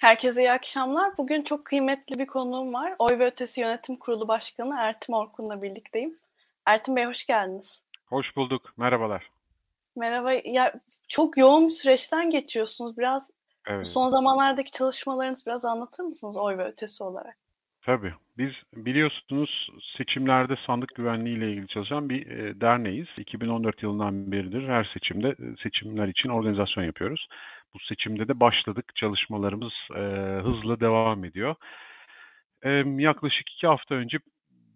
Herkese iyi akşamlar. Bugün çok kıymetli bir konuğum var. Oy ve Ötesi Yönetim Kurulu Başkanı Ertim Orkun'la birlikteyim. Ertim Bey hoş geldiniz. Hoş bulduk. Merhabalar. Merhaba. Ya çok yoğun bir süreçten geçiyorsunuz. Biraz evet. son zamanlardaki çalışmalarınızı biraz anlatır mısınız oy ve ötesi olarak? Tabii. Biz biliyorsunuz seçimlerde sandık güvenliği ile ilgili çalışan bir e, derneğiz. 2014 yılından beridir her seçimde e, seçimler için organizasyon yapıyoruz. Bu seçimde de başladık. Çalışmalarımız e, hızla devam ediyor. E, yaklaşık iki hafta önce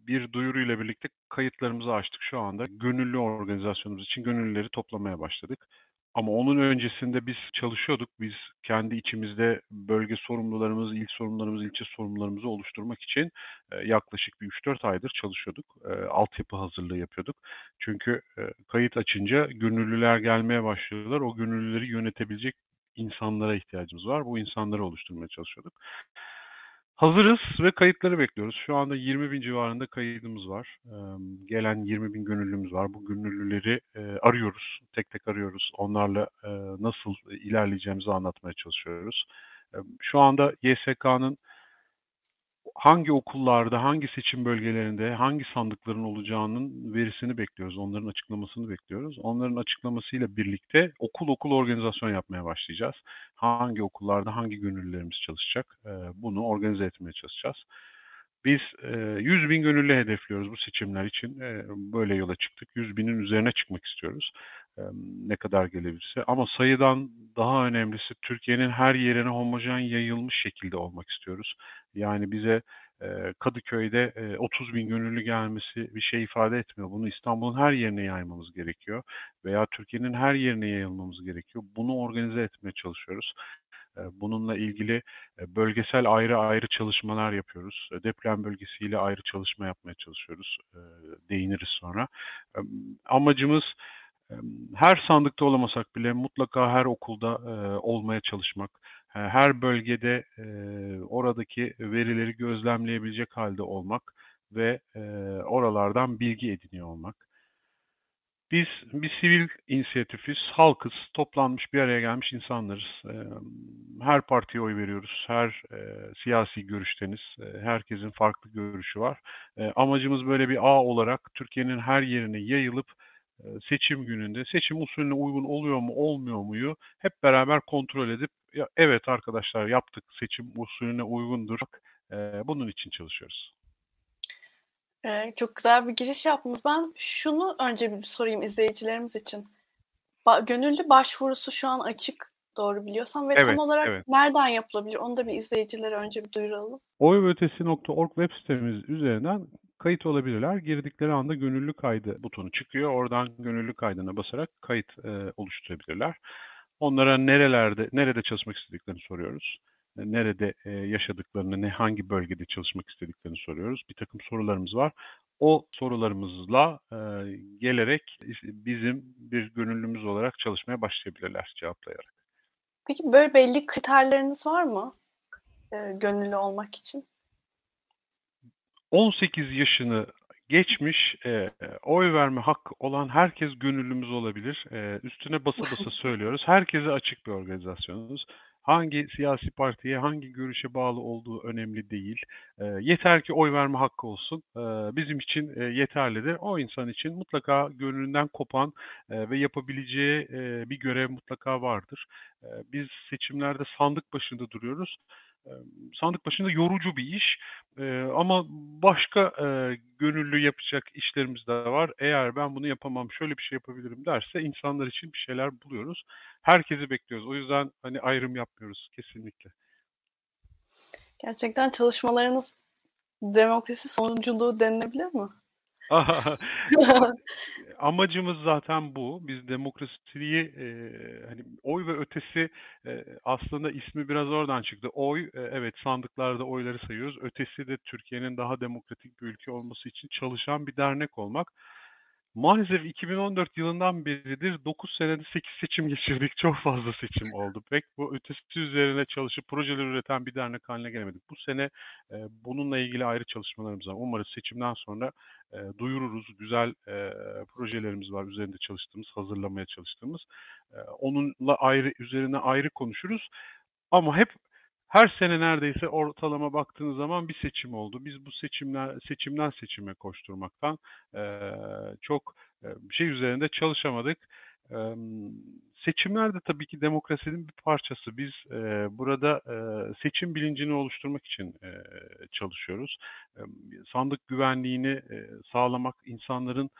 bir duyuruyla birlikte kayıtlarımızı açtık şu anda. Gönüllü organizasyonumuz için gönüllüleri toplamaya başladık. Ama onun öncesinde biz çalışıyorduk. Biz kendi içimizde bölge sorumlularımız, il sorumlularımız, ilçe sorumlularımızı oluşturmak için e, yaklaşık bir 3-4 aydır çalışıyorduk. E, altyapı hazırlığı yapıyorduk. Çünkü e, kayıt açınca gönüllüler gelmeye başlıyorlar. O gönüllüleri yönetebilecek insanlara ihtiyacımız var. Bu insanları oluşturmaya çalışıyorduk. Hazırız ve kayıtları bekliyoruz. Şu anda 20 bin civarında kaydımız var. gelen 20 bin gönüllümüz var. Bu gönüllüleri arıyoruz. Tek tek arıyoruz. Onlarla nasıl ilerleyeceğimizi anlatmaya çalışıyoruz. şu anda YSK'nın hangi okullarda, hangi seçim bölgelerinde, hangi sandıkların olacağının verisini bekliyoruz. Onların açıklamasını bekliyoruz. Onların açıklamasıyla birlikte okul okul organizasyon yapmaya başlayacağız. Hangi okullarda hangi gönüllülerimiz çalışacak bunu organize etmeye çalışacağız. Biz 100 bin gönüllü hedefliyoruz bu seçimler için. Böyle yola çıktık. 100 binin üzerine çıkmak istiyoruz. Ne kadar gelebilirse. Ama sayıdan daha önemlisi Türkiye'nin her yerine homojen yayılmış şekilde olmak istiyoruz. Yani bize Kadıköy'de 30 bin gönüllü gelmesi bir şey ifade etmiyor. Bunu İstanbul'un her yerine yaymamız gerekiyor. Veya Türkiye'nin her yerine yayılmamız gerekiyor. Bunu organize etmeye çalışıyoruz. Bununla ilgili bölgesel ayrı ayrı çalışmalar yapıyoruz. Deprem bölgesiyle ayrı çalışma yapmaya çalışıyoruz. Değiniriz sonra. Amacımız her sandıkta olamasak bile mutlaka her okulda olmaya çalışmak. Her bölgede oradaki verileri gözlemleyebilecek halde olmak ve oralardan bilgi ediniyor olmak. Biz bir sivil inisiyatifiz, halkız, toplanmış bir araya gelmiş insanlarız. Her partiye oy veriyoruz, her siyasi görüşteniz, herkesin farklı görüşü var. Amacımız böyle bir ağ olarak Türkiye'nin her yerine yayılıp seçim gününde seçim usulüne uygun oluyor mu olmuyor muyu hep beraber kontrol edip ya, evet arkadaşlar yaptık seçim usulüne uygundur. Bunun için çalışıyoruz. Ee, çok güzel bir giriş yaptınız. Ben şunu önce bir sorayım izleyicilerimiz için. Ba- gönüllü başvurusu şu an açık doğru biliyorsam ve evet, tam olarak evet. nereden yapılabilir? Onu da bir izleyicilere önce bir duyuralım. Oyötesi.org web sitemiz üzerinden kayıt olabilirler. Girdikleri anda gönüllü kaydı butonu çıkıyor. Oradan gönüllü kaydına basarak kayıt e, oluşturabilirler. Onlara nerelerde, nerede çalışmak istediklerini soruyoruz nerede e, yaşadıklarını, ne hangi bölgede çalışmak istediklerini soruyoruz. Bir takım sorularımız var. O sorularımızla e, gelerek bizim bir gönüllümüz olarak çalışmaya başlayabilirler cevaplayarak. Peki böyle belli kriterleriniz var mı e, gönüllü olmak için? 18 yaşını geçmiş e, oy verme hakkı olan herkes gönüllümüz olabilir. E, üstüne basa basa söylüyoruz. Herkese açık bir organizasyonuz hangi siyasi partiye, hangi görüşe bağlı olduğu önemli değil. E, yeter ki oy verme hakkı olsun. E, bizim için e, yeterlidir. O insan için mutlaka gönlünden kopan e, ve yapabileceği e, bir görev mutlaka vardır. E, biz seçimlerde sandık başında duruyoruz sandık başında yorucu bir iş ama başka gönüllü yapacak işlerimiz de var. Eğer ben bunu yapamam şöyle bir şey yapabilirim derse insanlar için bir şeyler buluyoruz. Herkesi bekliyoruz. O yüzden hani ayrım yapmıyoruz kesinlikle. Gerçekten çalışmalarınız demokrasi sonuculuğu denilebilir mi? Amacımız zaten bu. Biz demokrasiyi e, hani oy ve ötesi e, aslında ismi biraz oradan çıktı. Oy e, evet sandıklarda oyları sayıyoruz. Ötesi de Türkiye'nin daha demokratik bir ülke olması için çalışan bir dernek olmak. Maalesef 2014 yılından beridir 9 senede 8 seçim geçirdik. Çok fazla seçim oldu. Pek bu ötesi üzerine çalışıp projeler üreten bir dernek haline gelemedik. Bu sene e, bununla ilgili ayrı çalışmalarımız var. Umarız seçimden sonra e, duyururuz. Güzel e, projelerimiz var üzerinde çalıştığımız, hazırlamaya çalıştığımız. E, onunla ayrı üzerine ayrı konuşuruz. Ama hep her sene neredeyse ortalama baktığınız zaman bir seçim oldu. Biz bu seçimler seçimden seçime koşturmaktan e, çok e, şey üzerinde çalışamadık. E, seçimler de tabii ki demokrasinin bir parçası. Biz e, burada e, seçim bilincini oluşturmak için e, çalışıyoruz. E, sandık güvenliğini e, sağlamak, insanların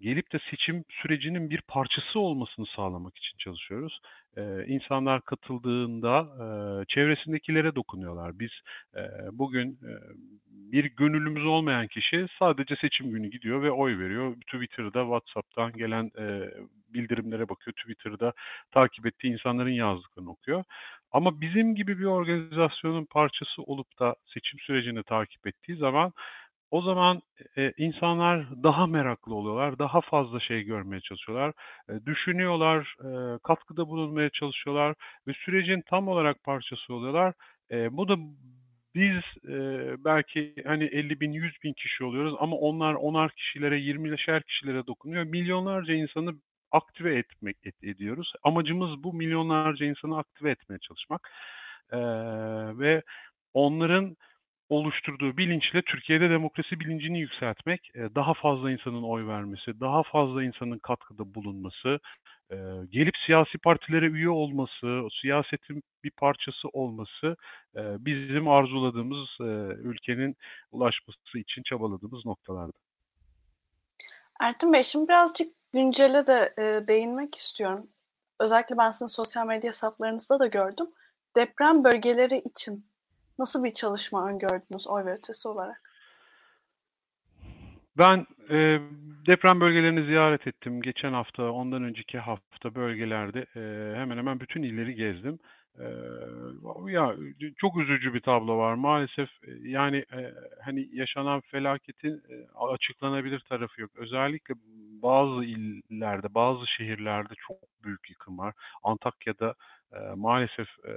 gelip de seçim sürecinin bir parçası olmasını sağlamak için çalışıyoruz. Ee, insanlar katıldığında e, çevresindekilere dokunuyorlar. Biz e, bugün e, bir gönüllümüz olmayan kişi sadece seçim günü gidiyor ve oy veriyor. Twitter'da, WhatsApp'tan gelen e, bildirimlere bakıyor. Twitter'da takip ettiği insanların yazdıklarını okuyor. Ama bizim gibi bir organizasyonun parçası olup da seçim sürecini takip ettiği zaman o zaman e, insanlar daha meraklı oluyorlar, daha fazla şey görmeye çalışıyorlar, e, düşünüyorlar, e, katkıda bulunmaya çalışıyorlar ve sürecin tam olarak parçası oluyorlar. E, bu da biz e, belki hani 50 bin, 100 bin kişi oluyoruz ama onlar onar kişilere, 20'şer kişilere dokunuyor. Milyonlarca insanı aktive etmek et, ediyoruz. Amacımız bu milyonlarca insanı aktive etmeye çalışmak e, ve onların oluşturduğu bilinçle Türkiye'de demokrasi bilincini yükseltmek, e, daha fazla insanın oy vermesi, daha fazla insanın katkıda bulunması, e, gelip siyasi partilere üye olması, siyasetin bir parçası olması e, bizim arzuladığımız ülkenin ulaşması için çabaladığımız noktalardı. Ertuğrul Bey şimdi birazcık güncele de değinmek istiyorum. Özellikle ben sizin sosyal medya hesaplarınızda da gördüm. Deprem bölgeleri için Nasıl bir çalışma öngördünüz oy ve ötesi olarak? Ben e, deprem bölgelerini ziyaret ettim. Geçen hafta, ondan önceki hafta bölgelerde e, hemen hemen bütün illeri gezdim. E, ya çok üzücü bir tablo var maalesef. E, yani e, hani yaşanan felaketin e, açıklanabilir tarafı yok. Özellikle bazı illerde, bazı şehirlerde çok büyük yıkım var. Antakya'da e, maalesef e,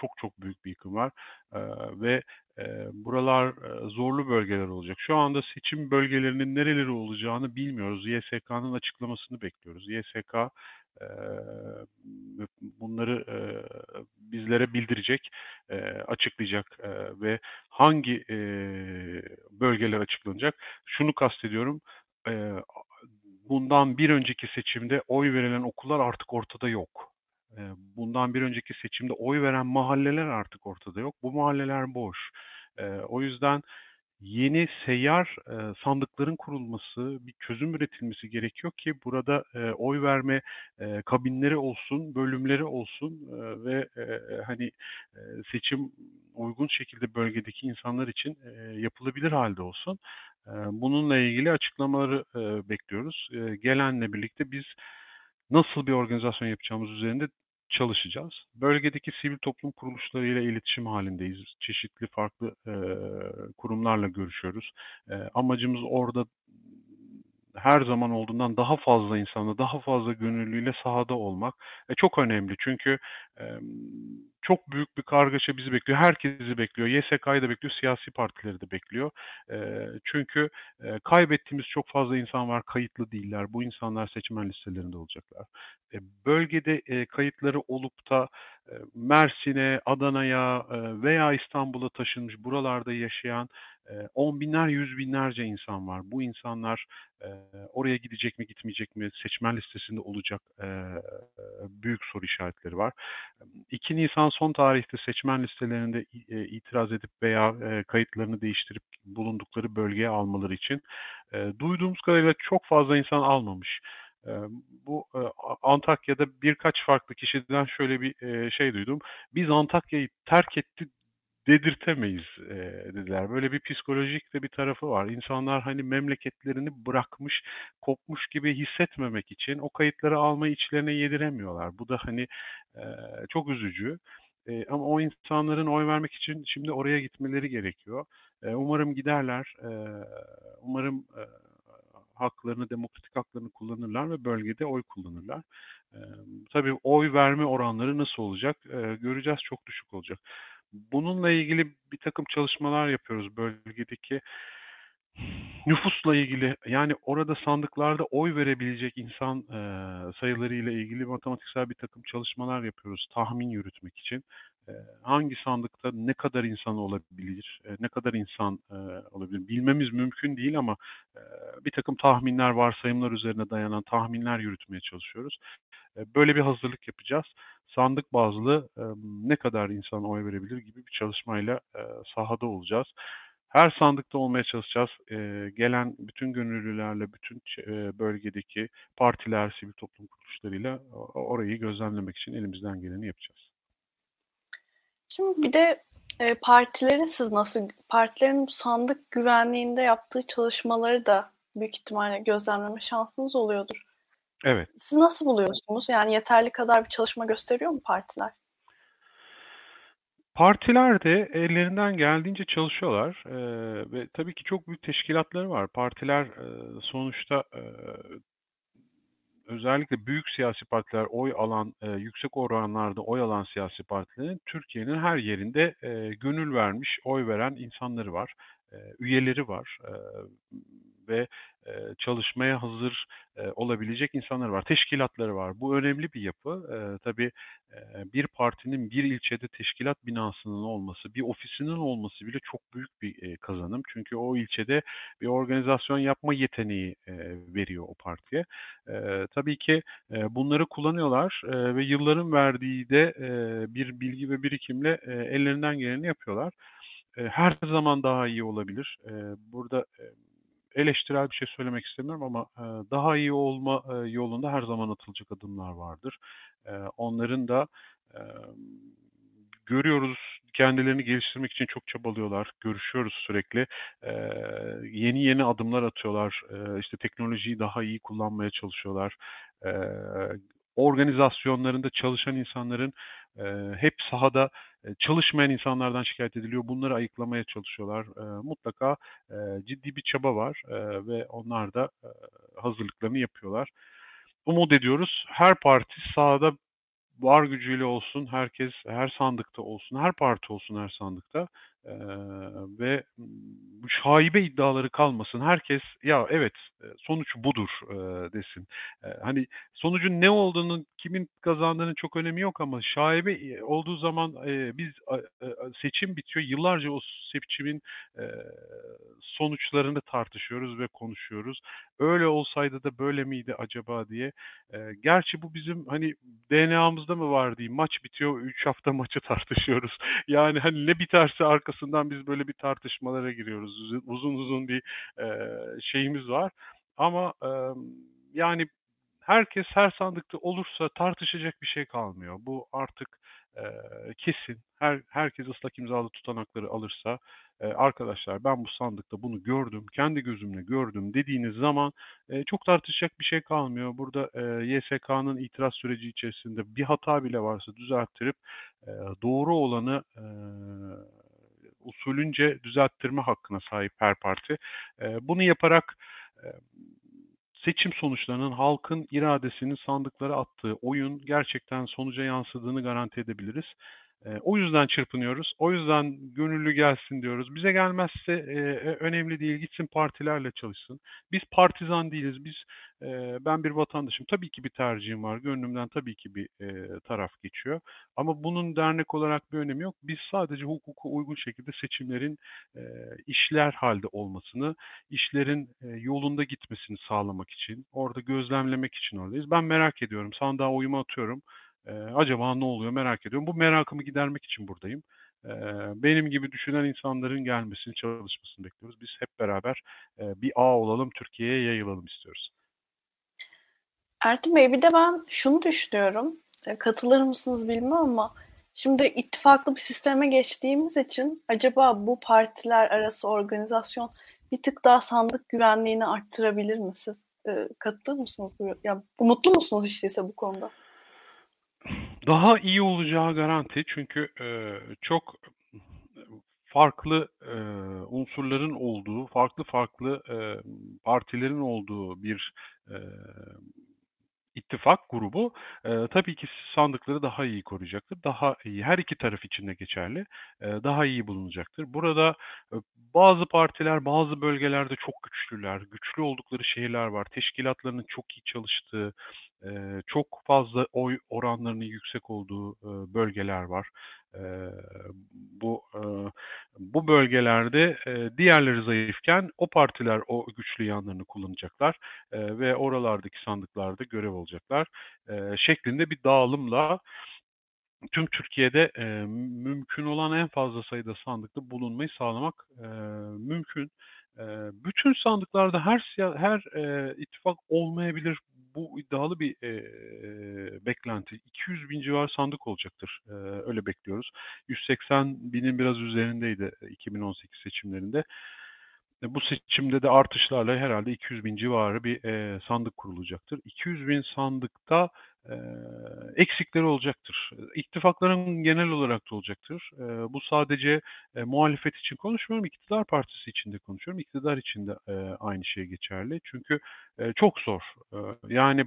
çok çok büyük bir yıkım var e, ve e, buralar e, zorlu bölgeler olacak. Şu anda seçim bölgelerinin nereleri olacağını bilmiyoruz. YSK'nın açıklamasını bekliyoruz. YSK e, bunları e, bizlere bildirecek, e, açıklayacak e, ve hangi e, bölgeler açıklanacak. Şunu kastediyorum. E, bundan bir önceki seçimde oy verilen okullar artık ortada yok bundan bir önceki seçimde oy veren mahalleler artık ortada yok. Bu mahalleler boş. O yüzden yeni seyyar sandıkların kurulması, bir çözüm üretilmesi gerekiyor ki burada oy verme kabinleri olsun, bölümleri olsun ve hani seçim uygun şekilde bölgedeki insanlar için yapılabilir halde olsun. Bununla ilgili açıklamaları bekliyoruz. Gelenle birlikte biz nasıl bir organizasyon yapacağımız üzerinde çalışacağız. Bölgedeki sivil toplum kuruluşlarıyla iletişim halindeyiz. Çeşitli farklı e, kurumlarla görüşüyoruz. E, amacımız orada her zaman olduğundan daha fazla insanla, daha fazla gönüllüyle sahada olmak e, çok önemli. Çünkü e, çok büyük bir kargaşa bizi bekliyor. Herkesi bekliyor. YSK'yı da bekliyor, siyasi partileri de bekliyor. E, çünkü e, kaybettiğimiz çok fazla insan var, kayıtlı değiller. Bu insanlar seçmen listelerinde olacaklar. E, bölgede e, kayıtları olup da e, Mersin'e, Adana'ya e, veya İstanbul'a taşınmış, buralarda yaşayan on binler, yüz binlerce insan var. Bu insanlar oraya gidecek mi, gitmeyecek mi, seçmen listesinde olacak büyük soru işaretleri var. 2 Nisan son tarihte seçmen listelerinde itiraz edip veya kayıtlarını değiştirip bulundukları bölgeye almaları için duyduğumuz kadarıyla çok fazla insan almamış. Bu Antakya'da birkaç farklı kişiden şöyle bir şey duydum. Biz Antakya'yı terk ettik dedirtemeyiz e, dediler. Böyle bir psikolojik de bir tarafı var. İnsanlar hani memleketlerini bırakmış, kopmuş gibi hissetmemek için o kayıtları almayı içlerine yediremiyorlar. Bu da hani e, çok üzücü. E, ama o insanların oy vermek için şimdi oraya gitmeleri gerekiyor. E, umarım giderler. E, umarım e, haklarını, demokratik haklarını kullanırlar ve bölgede oy kullanırlar. E, tabii oy verme oranları nasıl olacak? E, göreceğiz çok düşük olacak. Bununla ilgili bir takım çalışmalar yapıyoruz bölgedeki nüfusla ilgili yani orada sandıklarda oy verebilecek insan e, sayıları ile ilgili matematiksel bir takım çalışmalar yapıyoruz tahmin yürütmek için. Hangi sandıkta ne kadar insan olabilir, ne kadar insan olabilir bilmemiz mümkün değil ama bir takım tahminler, varsayımlar üzerine dayanan tahminler yürütmeye çalışıyoruz. Böyle bir hazırlık yapacağız. Sandık bazlı ne kadar insan oy verebilir gibi bir çalışmayla sahada olacağız. Her sandıkta olmaya çalışacağız. Gelen bütün gönüllülerle, bütün bölgedeki partiler, sivil toplum kuruluşlarıyla orayı gözlemlemek için elimizden geleni yapacağız. Şimdi bir de e, partileri siz nasıl, partilerin sandık güvenliğinde yaptığı çalışmaları da büyük ihtimalle gözlemleme şansınız oluyordur. Evet. Siz nasıl buluyorsunuz? Yani yeterli kadar bir çalışma gösteriyor mu partiler? Partiler de ellerinden geldiğince çalışıyorlar ee, ve tabii ki çok büyük teşkilatları var. Partiler e, sonuçta e, özellikle büyük siyasi partiler oy alan, e, yüksek oranlarda oy alan siyasi partilerin Türkiye'nin her yerinde e, gönül vermiş, oy veren insanları var, e, üyeleri var e, ve e, çalışmaya hazır e, olabilecek insanlar var, teşkilatları var. Bu önemli bir yapı. E, tabii bir partinin bir ilçede teşkilat binasının olması, bir ofisinin olması bile çok büyük bir kazanım. Çünkü o ilçede bir organizasyon yapma yeteneği veriyor o partiye. Tabii ki bunları kullanıyorlar ve yılların verdiği de bir bilgi ve birikimle ellerinden geleni yapıyorlar. Her zaman daha iyi olabilir. Burada eleştirel bir şey söylemek istemiyorum ama daha iyi olma yolunda her zaman atılacak adımlar vardır. Onların da görüyoruz kendilerini geliştirmek için çok çabalıyorlar. Görüşüyoruz sürekli. yeni yeni adımlar atıyorlar. İşte teknolojiyi daha iyi kullanmaya çalışıyorlar. organizasyonlarında çalışan insanların hep sahada çalışmayan insanlardan şikayet ediliyor. Bunları ayıklamaya çalışıyorlar. mutlaka ciddi bir çaba var ve onlar da hazırlıklarını yapıyorlar. Umut ediyoruz. Her parti sahada var gücüyle olsun, herkes her sandıkta olsun, her parti olsun her sandıkta ve bu şaibe iddiaları kalmasın. Herkes ya evet sonuç budur e, desin. E, hani sonucun ne olduğunu, kimin kazandığının çok önemi yok ama şaibe olduğu zaman e, biz e, seçim bitiyor. Yıllarca o seçimin e, sonuçlarını tartışıyoruz ve konuşuyoruz. Öyle olsaydı da böyle miydi acaba diye. E, gerçi bu bizim hani DNA'mızda mı var diyeyim. Maç bitiyor, 3 hafta maçı tartışıyoruz. Yani hani ne biterse arkasından biz böyle bir tartışmalara giriyoruz. Uzun uzun bir e, şeyimiz var. Ama e, yani herkes her sandıkta olursa tartışacak bir şey kalmıyor. Bu artık e, kesin. Her herkes ıslak imzalı tutanakları alırsa e, arkadaşlar ben bu sandıkta bunu gördüm, kendi gözümle gördüm dediğiniz zaman e, çok tartışacak bir şey kalmıyor. Burada e, YSK'nın itiraz süreci içerisinde bir hata bile varsa düzelttirip e, doğru olanı e, usulünce düzelttirme hakkına sahip her parti. E, bunu yaparak e, seçim sonuçlarının halkın iradesinin sandıklara attığı oyun gerçekten sonuca yansıdığını garanti edebiliriz. E, o yüzden çırpınıyoruz. O yüzden gönüllü gelsin diyoruz. Bize gelmezse e, önemli değil. Gitsin partilerle çalışsın. Biz partizan değiliz. Biz e, ben bir vatandaşım. Tabii ki bir tercihim var. Gönlümden tabii ki bir e, taraf geçiyor. Ama bunun dernek olarak bir önemi yok. Biz sadece hukuku uygun şekilde seçimlerin e, işler halde olmasını, işlerin e, yolunda gitmesini sağlamak için, orada gözlemlemek için oradayız. Ben merak ediyorum. Sandığa oyumu atıyorum. E, acaba ne oluyor merak ediyorum. Bu merakımı gidermek için buradayım. Benim gibi düşünen insanların gelmesini, çalışmasını bekliyoruz. Biz hep beraber bir ağ olalım, Türkiye'ye yayılalım istiyoruz. Ertuğrul Bey bir de ben şunu düşünüyorum. E, katılır mısınız bilmem ama şimdi ittifaklı bir sisteme geçtiğimiz için acaba bu partiler arası organizasyon bir tık daha sandık güvenliğini arttırabilir mi siz? E, katılır mısınız? Ya, mutlu musunuz işte bu konuda? Daha iyi olacağı garanti çünkü e, çok farklı e, unsurların olduğu, farklı farklı e, partilerin olduğu bir e, ittifak grubu e, tabii ki sandıkları daha iyi koruyacaktır. Daha iyi, her iki taraf için de geçerli, e, daha iyi bulunacaktır. Burada e, bazı partiler bazı bölgelerde çok güçlüler, güçlü oldukları şehirler var. Teşkilatlarının çok iyi çalıştığı, e, çok fazla oy oranlarının yüksek olduğu e, bölgeler var. E, bu e, bu bölgelerde e, diğerleri zayıfken o partiler o güçlü yanlarını kullanacaklar e, ve oralardaki sandıklarda görev alacaklar e, şeklinde bir dağılımla tüm Türkiye'de e, mümkün olan en fazla sayıda sandıkta bulunmayı sağlamak e, mümkün. E, bütün sandıklarda her her e, ittifak olmayabilir. Bu iddialı bir e, beklenti. 200 bin civar sandık olacaktır. E, öyle bekliyoruz. 180 binin biraz üzerindeydi 2018 seçimlerinde. E, bu seçimde de artışlarla herhalde 200 bin civarı bir e, sandık kurulacaktır. 200 bin sandıkta eksikleri olacaktır. İttifakların genel olarak da olacaktır. Bu sadece e, muhalefet için konuşmuyorum, iktidar partisi için de konuşuyorum. İktidar için de aynı şey geçerli. Çünkü çok zor. Yani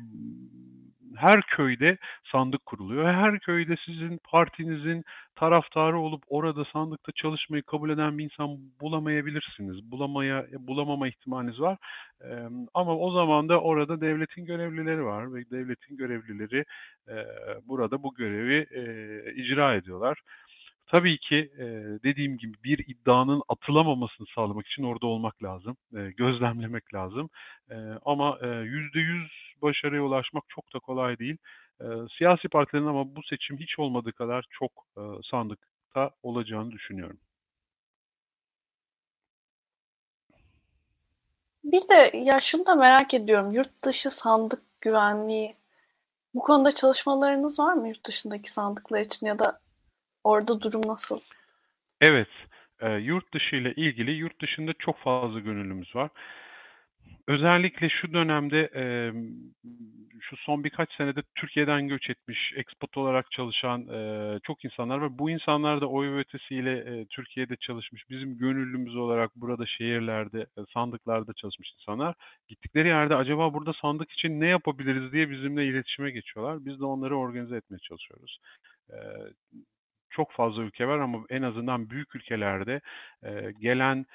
her köyde sandık kuruluyor. Her köyde sizin partinizin taraftarı olup orada sandıkta çalışmayı kabul eden bir insan bulamayabilirsiniz. Bulamaya bulamama ihtimaliniz var. Ama o zaman da orada devletin görevlileri var ve devletin görevlileri e, burada bu görevi e, icra ediyorlar. Tabii ki e, dediğim gibi bir iddianın atılamamasını sağlamak için orada olmak lazım, gözlemlemek lazım. Ama yüzde yüz başarıya ulaşmak çok da kolay değil. Siyasi partilerin ama bu seçim hiç olmadığı kadar çok sandıkta olacağını düşünüyorum. Bir de ya şunu da merak ediyorum. Yurt dışı sandık güvenliği bu konuda çalışmalarınız var mı yurt dışındaki sandıklar için ya da orada durum nasıl? Evet, e, yurt dışı ile ilgili yurt dışında çok fazla gönüllümüz var. Özellikle şu dönemde e, şu son birkaç senede Türkiye'den göç etmiş, expat olarak çalışan e, çok insanlar var. Bu insanlar da oy ötesiyle e, Türkiye'de çalışmış. Bizim gönüllümüz olarak burada şehirlerde, e, sandıklarda çalışmış insanlar. Gittikleri yerde acaba burada sandık için ne yapabiliriz diye bizimle iletişime geçiyorlar. Biz de onları organize etmeye çalışıyoruz. E, çok fazla ülke var ama en azından büyük ülkelerde e, gelen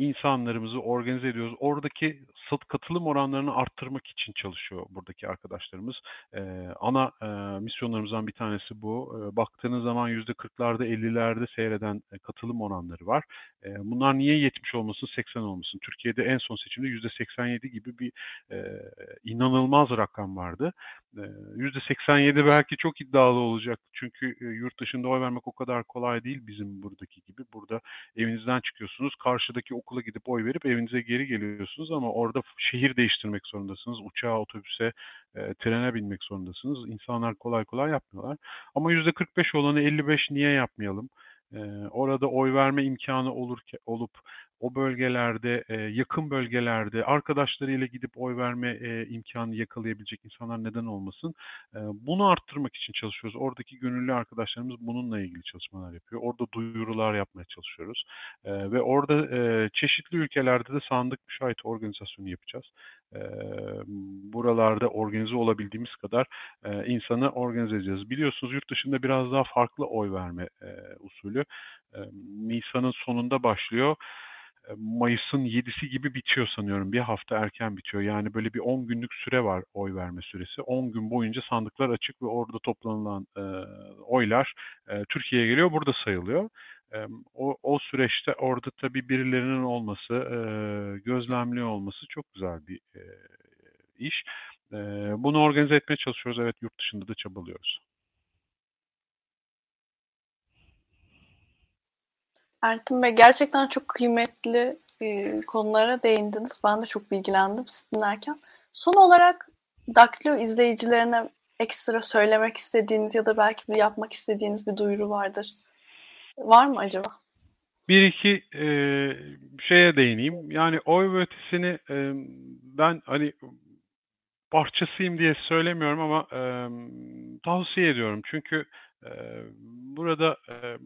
insanlarımızı organize ediyoruz. Oradaki katılım oranlarını arttırmak için çalışıyor buradaki arkadaşlarımız. Ee, ana e, misyonlarımızdan bir tanesi bu. E, baktığınız zaman yüzde 40'larda 50'lerde seyreden e, katılım oranları var. E, bunlar niye 70 olmasın 80 olmasın? Türkiye'de en son seçimde yüzde 87 gibi bir e, inanılmaz rakam vardı. E, yüzde 87 belki çok iddialı olacak. Çünkü e, yurt dışında oy vermek o kadar kolay değil bizim buradaki gibi. Burada evinizden çıkıyorsunuz. Karşıdaki okula gidip oy verip evinize geri geliyorsunuz ama orada şehir değiştirmek zorundasınız. Uçağa, otobüse, e, trene binmek zorundasınız. İnsanlar kolay kolay yapmıyorlar. Ama %45 olanı 55 niye yapmayalım? E, orada oy verme imkanı olur olup o bölgelerde, e, yakın bölgelerde arkadaşlarıyla gidip oy verme e, imkanı yakalayabilecek insanlar neden olmasın? E, bunu arttırmak için çalışıyoruz. Oradaki gönüllü arkadaşlarımız bununla ilgili çalışmalar yapıyor. Orada duyurular yapmaya çalışıyoruz. E, ve orada e, çeşitli ülkelerde de sandık müşahit organizasyonu yapacağız. E, buralarda organize olabildiğimiz kadar e, insanı organize edeceğiz. Biliyorsunuz yurt dışında biraz daha farklı oy verme e, usulü. E, Nisan'ın sonunda başlıyor. Mayıs'ın 7'si gibi bitiyor sanıyorum. Bir hafta erken bitiyor. Yani böyle bir 10 günlük süre var oy verme süresi. 10 gün boyunca sandıklar açık ve orada toplanılan e, oylar e, Türkiye'ye geliyor. Burada sayılıyor. O, o süreçte orada tabii birilerinin olması, e, gözlemli olması çok güzel bir e, iş. E, bunu organize etmeye çalışıyoruz. Evet yurt dışında da çabalıyoruz. Erkin Bey gerçekten çok kıymetli e, konulara değindiniz. Ben de çok bilgilendim siz dinlerken. Son olarak Daktilo izleyicilerine ekstra söylemek istediğiniz ya da belki bir yapmak istediğiniz bir duyuru vardır. Var mı acaba? Bir iki e, şeye değineyim. Yani oy ve ötesini e, ben hani parçasıyım diye söylemiyorum ama e, tavsiye ediyorum. Çünkü e, burada e,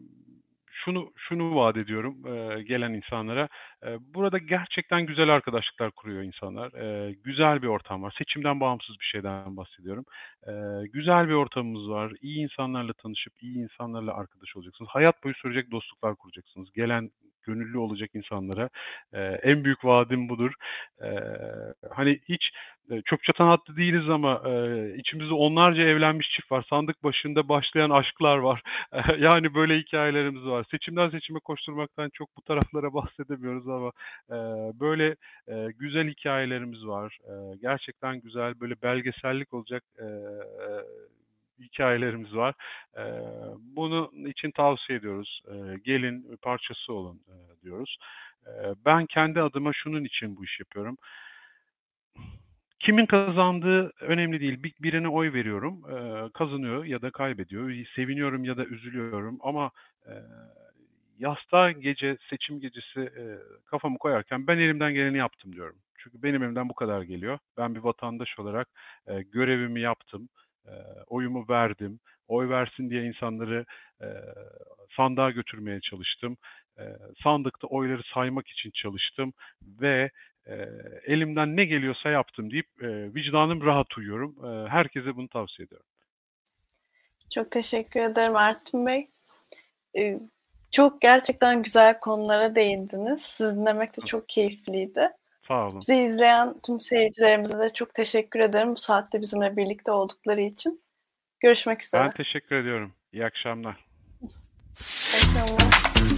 şunu şunu vaat ediyorum e, gelen insanlara. E, burada gerçekten güzel arkadaşlıklar kuruyor insanlar. E, güzel bir ortam var. Seçimden bağımsız bir şeyden bahsediyorum. E, güzel bir ortamımız var. İyi insanlarla tanışıp iyi insanlarla arkadaş olacaksınız. Hayat boyu sürecek dostluklar kuracaksınız. Gelen gönüllü olacak insanlara. E, en büyük vaadim budur. E, hani hiç çok çatan hattı değiliz ama e, içimizde onlarca evlenmiş çift var. Sandık başında başlayan aşklar var. yani böyle hikayelerimiz var. Seçimden seçime koşturmaktan çok bu taraflara bahsedemiyoruz ama e, böyle e, güzel hikayelerimiz var. E, gerçekten güzel böyle belgesellik olacak e, hikayelerimiz var. E, bunun için tavsiye ediyoruz. E, gelin parçası olun e, diyoruz. E, ben kendi adıma şunun için bu iş yapıyorum. Kimin kazandığı önemli değil. Bir, birine oy veriyorum, e, kazanıyor ya da kaybediyor. Seviniyorum ya da üzülüyorum ama e, yastığa gece, seçim gecesi e, kafamı koyarken ben elimden geleni yaptım diyorum. Çünkü benim elimden bu kadar geliyor. Ben bir vatandaş olarak e, görevimi yaptım, e, oyumu verdim. Oy versin diye insanları e, sandığa götürmeye çalıştım. E, sandıkta oyları saymak için çalıştım ve e, elimden ne geliyorsa yaptım deyip e, vicdanım rahat uyuyorum. E, herkese bunu tavsiye ediyorum. Çok teşekkür ederim Artun Bey. E, çok gerçekten güzel konulara değindiniz. Sizi dinlemek de çok keyifliydi. Sağ olun. Bizi izleyen tüm seyircilerimize de çok teşekkür ederim bu saatte bizimle birlikte oldukları için. Görüşmek üzere. Ben teşekkür ediyorum. İyi akşamlar. İyi akşamlar.